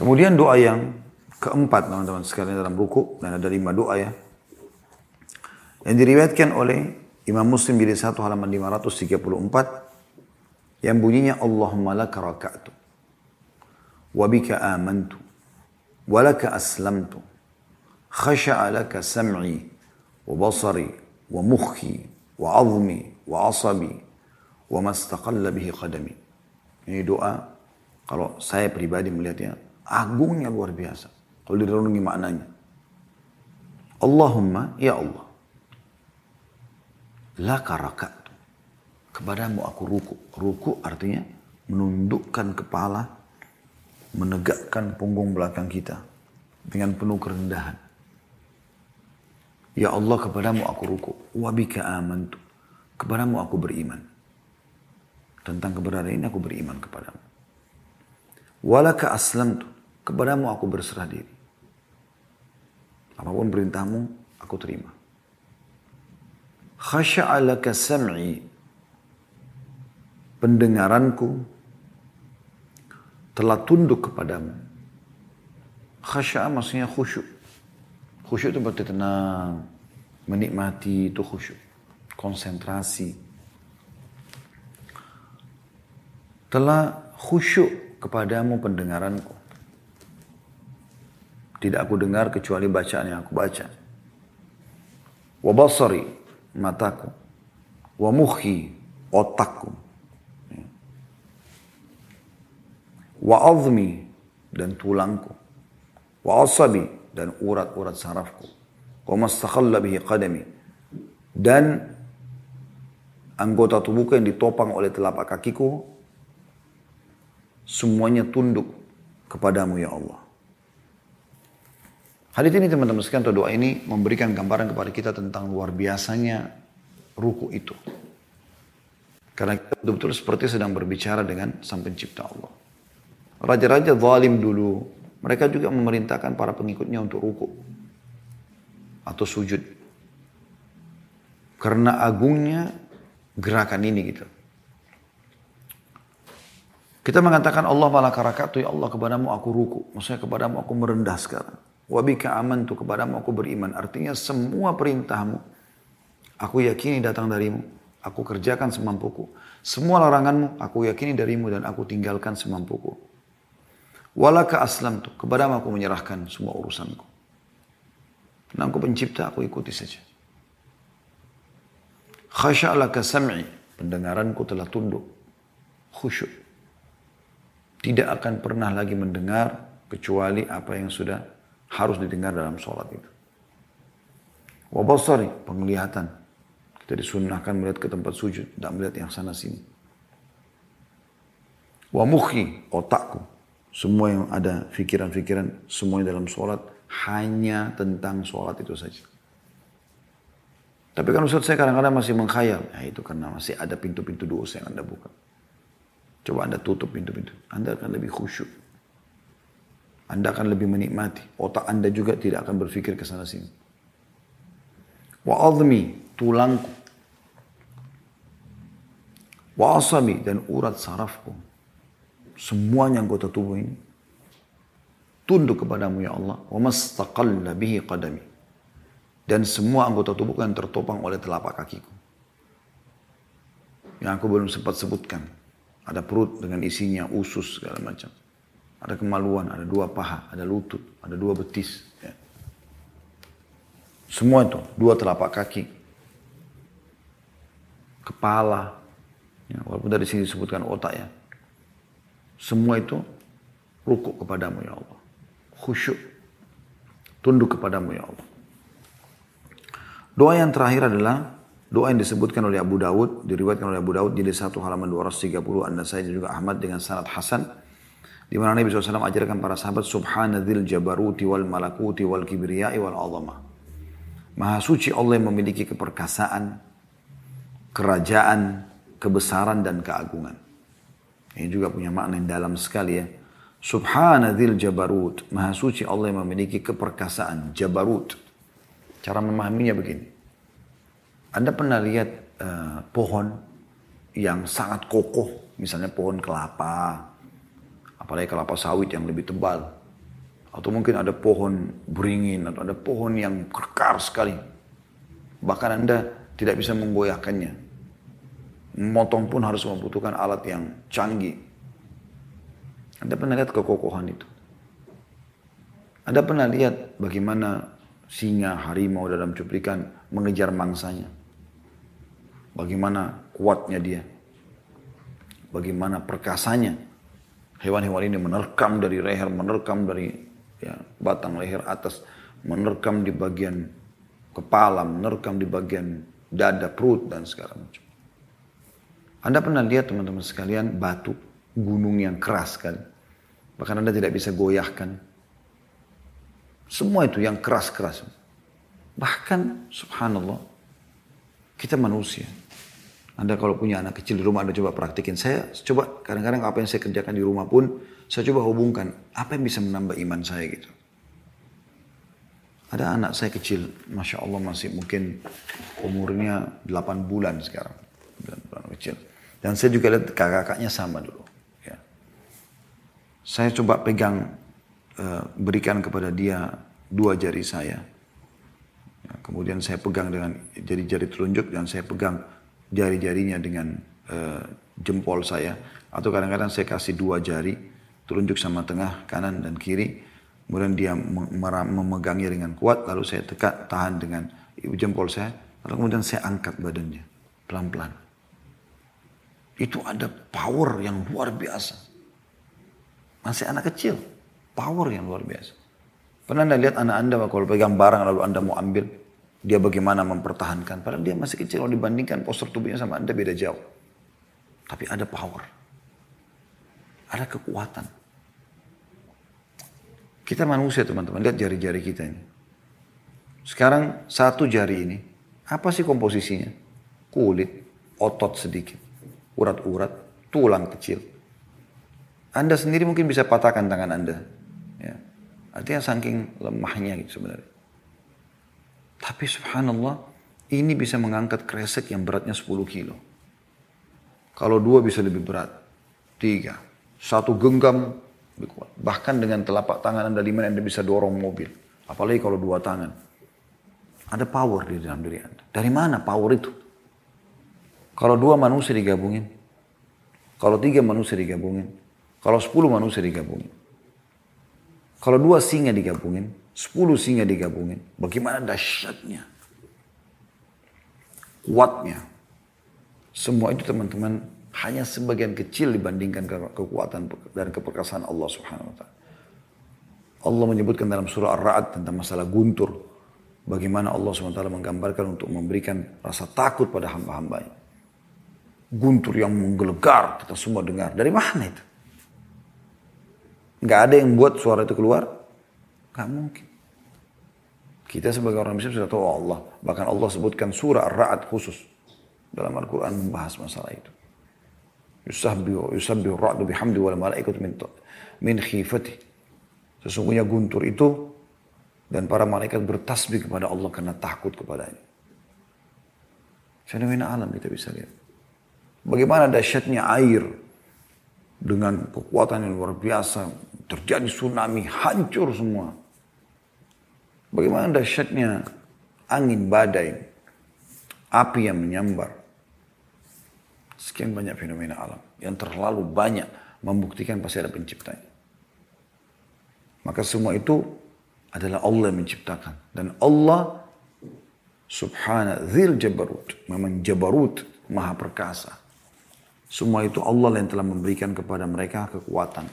Kemudian doa yang keempat teman-teman sekalian dalam ruku dan ada lima doa ya. Yang diriwayatkan oleh Imam Muslim di satu halaman 534 yang bunyinya Allahumma laka raka'tu wa bika amantu wa laka aslamtu khasha'a laka sam'i wa basari wa mukhi wa azmi wa asabi wa mastaqalla bihi qadami. Ini doa kalau saya pribadi melihatnya agungnya luar biasa. Kalau direnungi maknanya. Allahumma ya Allah. Laka raka'tu. Kepadamu aku ruku. Ruku artinya menundukkan kepala, menegakkan punggung belakang kita dengan penuh kerendahan. Ya Allah kepadamu aku ruku. Wabika amantu. Kepadamu aku beriman. Tentang keberadaan ini aku beriman kepadamu. Walaka aslamtu. Kepadamu aku berserah diri. Apa pun perintahmu, aku terima. Khasya'alaka sam'i. Pendengaranku telah tunduk kepadamu. Khasya'a maksudnya khusyuk. Khusyuk itu berarti tenang. Menikmati itu khusyuk. Konsentrasi. Telah khusyuk kepadamu pendengaranku. Tidak aku dengar kecuali bacaan yang aku baca. Wabasari, mataku. Wa mukhi, otakku. Wa azmi, dan tulangku. Wa asabi, dan urat-urat sarafku. Wa mastakhalla bihi qadami. Dan anggota tubuhku yang ditopang oleh telapak kakiku, semuanya tunduk kepadamu ya Allah. Hadis ini teman-teman sekalian atau doa ini memberikan gambaran kepada kita tentang luar biasanya ruku itu. Karena kita betul-betul seperti sedang berbicara dengan sang pencipta Allah. Raja-raja zalim dulu, mereka juga memerintahkan para pengikutnya untuk ruku. Atau sujud. Karena agungnya gerakan ini gitu. Kita mengatakan Allah malah karakatu, ya Allah kepadamu aku ruku. Maksudnya kepadamu aku merendah sekarang. Wabika aman tu kepadamu aku beriman. Artinya semua perintahmu aku yakini datang darimu. Aku kerjakan semampuku. Semua laranganmu aku yakini darimu dan aku tinggalkan semampuku. Walaka aslam tu kepadamu aku menyerahkan semua urusanku. Dan aku pencipta aku ikuti saja. Khasya'laka sam'i. Pendengaranku telah tunduk. Khusyuk. Tidak akan pernah lagi mendengar kecuali apa yang sudah harus didengar dalam sholat itu. Wabasari, penglihatan. Kita disunnahkan melihat ke tempat sujud, tidak melihat yang sana sini. Wamuhi, otakku. Semua yang ada pikiran-pikiran, semuanya dalam sholat, hanya tentang sholat itu saja. Tapi kan Ustaz saya kadang-kadang masih mengkhayal. Ya itu karena masih ada pintu-pintu dosa yang Anda buka. Coba Anda tutup pintu-pintu. Anda akan lebih khusyuk. Anda akan lebih menikmati. Otak Anda juga tidak akan berpikir ke sana sini. Wa azmi, tulangku. Wa asabi, dan urat sarafku. Semuanya anggota tubuh ini. Tunduk kepadamu ya Allah. Wa mastaqalla bihi qadami. Dan semua anggota tubuh yang tertopang oleh telapak kakiku. Yang aku belum sempat sebutkan. Ada perut dengan isinya, usus segala macam. Ada kemaluan, ada dua paha, ada lutut, ada dua betis. Ya. Semua itu, dua telapak kaki. Kepala. Ya, walaupun dari sini disebutkan otak ya. Semua itu rukuk kepadamu ya Allah. Khusyuk. Tunduk kepadamu ya Allah. Doa yang terakhir adalah doa yang disebutkan oleh Abu Dawud, diriwayatkan oleh Abu Dawud jadi satu halaman 230, anda saya juga Ahmad dengan sanad Hasan. Di mana Nabi SAW ajarkan para sahabat Subhanadzil jabaruti wal malakuti wal kibriyai wal azamah. Maha suci Allah yang memiliki keperkasaan, kerajaan, kebesaran dan keagungan. Ini juga punya makna yang dalam sekali ya. Subhanadzil jabarut. Maha suci Allah yang memiliki keperkasaan. Jabarut. Cara memahaminya begini. Anda pernah lihat uh, pohon yang sangat kokoh. Misalnya pohon kelapa, apalagi kelapa sawit yang lebih tebal, Atau mungkin ada pohon beringin atau ada pohon yang kekar sekali. Bahkan Anda tidak bisa menggoyahkannya. Motong pun harus membutuhkan alat yang canggih. Anda pernah lihat kekokohan itu? Anda pernah lihat bagaimana singa, harimau dalam cuplikan mengejar mangsanya? Bagaimana kuatnya dia? Bagaimana perkasanya? Hewan-hewan ini menerkam dari leher, menerkam dari ya, batang leher atas, menerkam di bagian kepala, menerkam di bagian dada, perut, dan segala macam. Anda pernah lihat teman-teman sekalian batu gunung yang keras kan? Bahkan Anda tidak bisa goyahkan. Semua itu yang keras-keras. Bahkan subhanallah kita manusia. Anda kalau punya anak kecil di rumah Anda coba praktikin. Saya coba kadang-kadang apa yang saya kerjakan di rumah pun saya coba hubungkan apa yang bisa menambah iman saya gitu. Ada anak saya kecil, Masya Allah masih mungkin umurnya 8 bulan sekarang. 8 bulan kecil. Dan saya juga lihat kakak-kakaknya sama dulu. Ya. Saya coba pegang, uh, berikan kepada dia dua jari saya. Kemudian saya pegang dengan jari-jari telunjuk dan saya pegang jari-jarinya dengan uh, jempol saya. Atau kadang-kadang saya kasih dua jari, telunjuk sama tengah, kanan dan kiri. Kemudian dia memegangnya dengan kuat, lalu saya tekan, tahan dengan jempol saya. Lalu kemudian saya angkat badannya, pelan-pelan. Itu ada power yang luar biasa. Masih anak kecil, power yang luar biasa. Pernah anda lihat anak anda kalau pegang barang lalu anda mau ambil, dia bagaimana mempertahankan. Padahal dia masih kecil kalau dibandingkan postur tubuhnya sama Anda beda jauh. Tapi ada power. Ada kekuatan. Kita manusia teman-teman, lihat jari-jari kita ini. Sekarang satu jari ini, apa sih komposisinya? Kulit, otot sedikit, urat-urat, tulang kecil. Anda sendiri mungkin bisa patahkan tangan Anda. Ya. Artinya saking lemahnya gitu sebenarnya. Tapi subhanallah, ini bisa mengangkat kresek yang beratnya 10 kilo. Kalau dua bisa lebih berat. Tiga. Satu genggam lebih kuat. Bahkan dengan telapak tangan Anda lima Anda bisa dorong mobil. Apalagi kalau dua tangan. Ada power di dalam diri Anda. Dari mana power itu? Kalau dua manusia digabungin. Kalau tiga manusia digabungin. Kalau sepuluh manusia digabungin. Kalau dua singa digabungin, sepuluh singa digabungin, bagaimana dahsyatnya, kuatnya. Semua itu teman-teman hanya sebagian kecil dibandingkan kekuatan dan keperkasaan Allah Subhanahu wa taala. Allah menyebutkan dalam surah Ar-Ra'd tentang masalah guntur. Bagaimana Allah SWT menggambarkan untuk memberikan rasa takut pada hamba-hambanya. Guntur yang menggelegar, kita semua dengar. Dari mana itu? Nggak ada yang buat suara itu keluar? Nggak mungkin. Kita sebagai orang Muslim sudah tahu Allah. Bahkan Allah sebutkan surah Ar-Ra'ad khusus. Dalam Al-Quran membahas masalah itu. Yusabbihu, yusabbihu ra'du bihamdi wal malaikatu min, min khifati. Sesungguhnya guntur itu dan para malaikat bertasbih kepada Allah karena takut kepadanya. Fenomena alam kita bisa lihat. Bagaimana dahsyatnya air dengan kekuatan yang luar biasa terjadi tsunami hancur semua bagaimana dahsyatnya angin badai api yang menyambar? Sekian banyak fenomena alam yang terlalu banyak membuktikan pasti ada penciptanya. Maka semua itu adalah Allah yang menciptakan. Dan Allah subhana zil jabarut memang jabarut maha perkasa. Semua itu Allah yang telah memberikan kepada mereka kekuatan.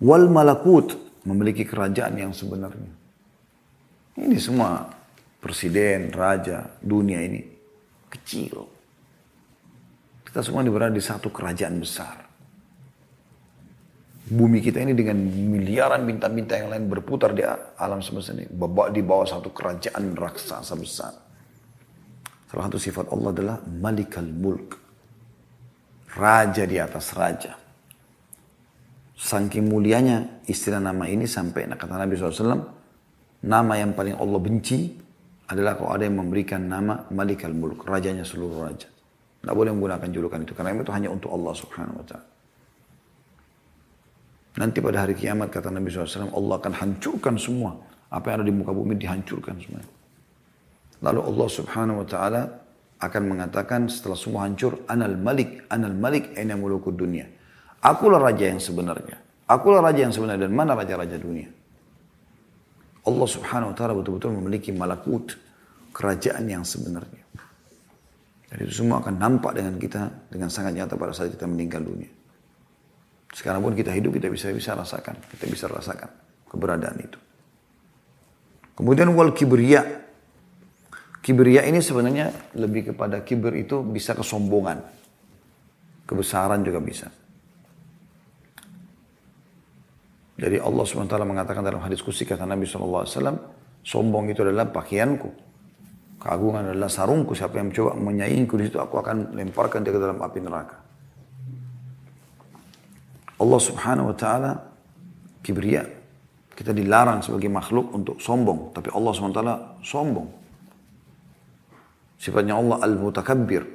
Wal malakut memiliki kerajaan yang sebenarnya. Ini semua presiden, raja, dunia ini kecil. Kita semua berada di satu kerajaan besar. Bumi kita ini dengan miliaran bintang-bintang yang lain berputar di alam semesta ini. Di bawah satu kerajaan raksasa besar. Salah satu sifat Allah adalah Malikal Mulk raja di atas raja. Saking mulianya istilah nama ini sampai kata Nabi SAW, nama yang paling Allah benci adalah kalau ada yang memberikan nama Malik al-Mulk, rajanya seluruh raja. Tidak boleh menggunakan julukan itu, karena itu hanya untuk Allah subhanahu wa ta'ala. Nanti pada hari kiamat kata Nabi SAW, Allah akan hancurkan semua. Apa yang ada di muka bumi dihancurkan semua. Lalu Allah subhanahu wa ta'ala akan mengatakan setelah semua hancur, Anal malik, anal malik, aina mulukud dunia. Akulah raja yang sebenarnya. Akulah raja yang sebenarnya dan mana raja-raja dunia. Allah subhanahu wa ta'ala betul-betul memiliki malakut, kerajaan yang sebenarnya. Dan itu semua akan nampak dengan kita dengan sangat nyata pada saat kita meninggal dunia. Sekarang pun kita hidup, kita bisa bisa rasakan. Kita bisa rasakan keberadaan itu. Kemudian wal kibriya. Kibriya ini sebenarnya lebih kepada kibir itu bisa kesombongan. Kebesaran juga bisa. Jadi Allah SWT mengatakan dalam hadis kursi kata Nabi SAW, sombong itu adalah pakaianku. Keagungan adalah sarungku. Siapa yang mencoba menyaingku di situ, aku akan lemparkan dia ke dalam api neraka. Allah subhanahu wa ta'ala kibriya. Kita dilarang sebagai makhluk untuk sombong. Tapi Allah ta'ala sombong. Sifatnya Allah al-mutakabbir.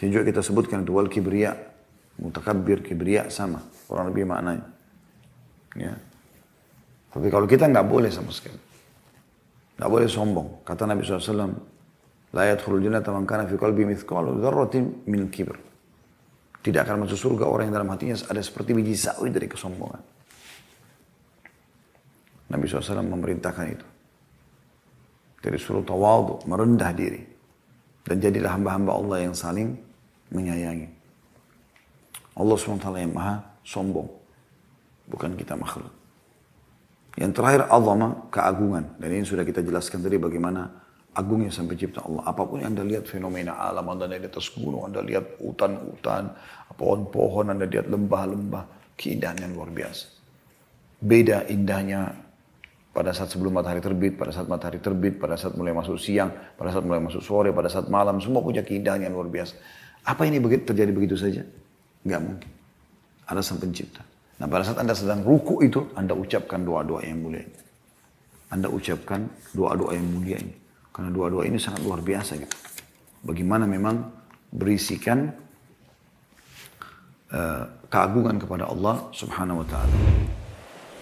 Juga kita sebutkan itu wal kibriya. Mutakabbir, kibriya sama. Kurang lebih maknanya. Ya. Tapi kalau kita nggak boleh sama sekali. Nggak boleh sombong. Kata Nabi SAW, La yadkhulul jannata kana fi qalbi mithqalu dzarratin min kibr. Tidak akan masuk surga orang yang dalam hatinya ada seperti biji sawi dari kesombongan. Nabi SAW memerintahkan itu. Dari suruh tawadu, merendah diri. Dan jadilah hamba-hamba Allah yang saling menyayangi. Allah SWT yang maha sombong. Bukan kita makhluk. Yang terakhir azama, keagungan. Dan ini sudah kita jelaskan tadi bagaimana agungnya sampai cipta Allah. Apa pun yang Anda lihat fenomena alam, Anda lihat di atas gunung, Anda lihat hutan-hutan, pohon-pohon, Anda lihat lembah-lembah, keindahan yang luar biasa. Beda indahnya pada saat sebelum matahari terbit, pada saat matahari terbit, pada saat mulai masuk siang, pada saat mulai masuk sore, pada saat malam, semua punya keindahan yang luar biasa. Apa ini terjadi begitu saja? Enggak mungkin. Ada sang pencipta. Nah pada saat Anda sedang ruku itu, Anda ucapkan doa-doa yang mulia ini. Anda ucapkan doa-doa yang mulia ini. Karena dua-dua ini sangat luar biasa gitu. Bagaimana memang berisikan uh, keagungan kepada Allah subhanahu wa ta'ala.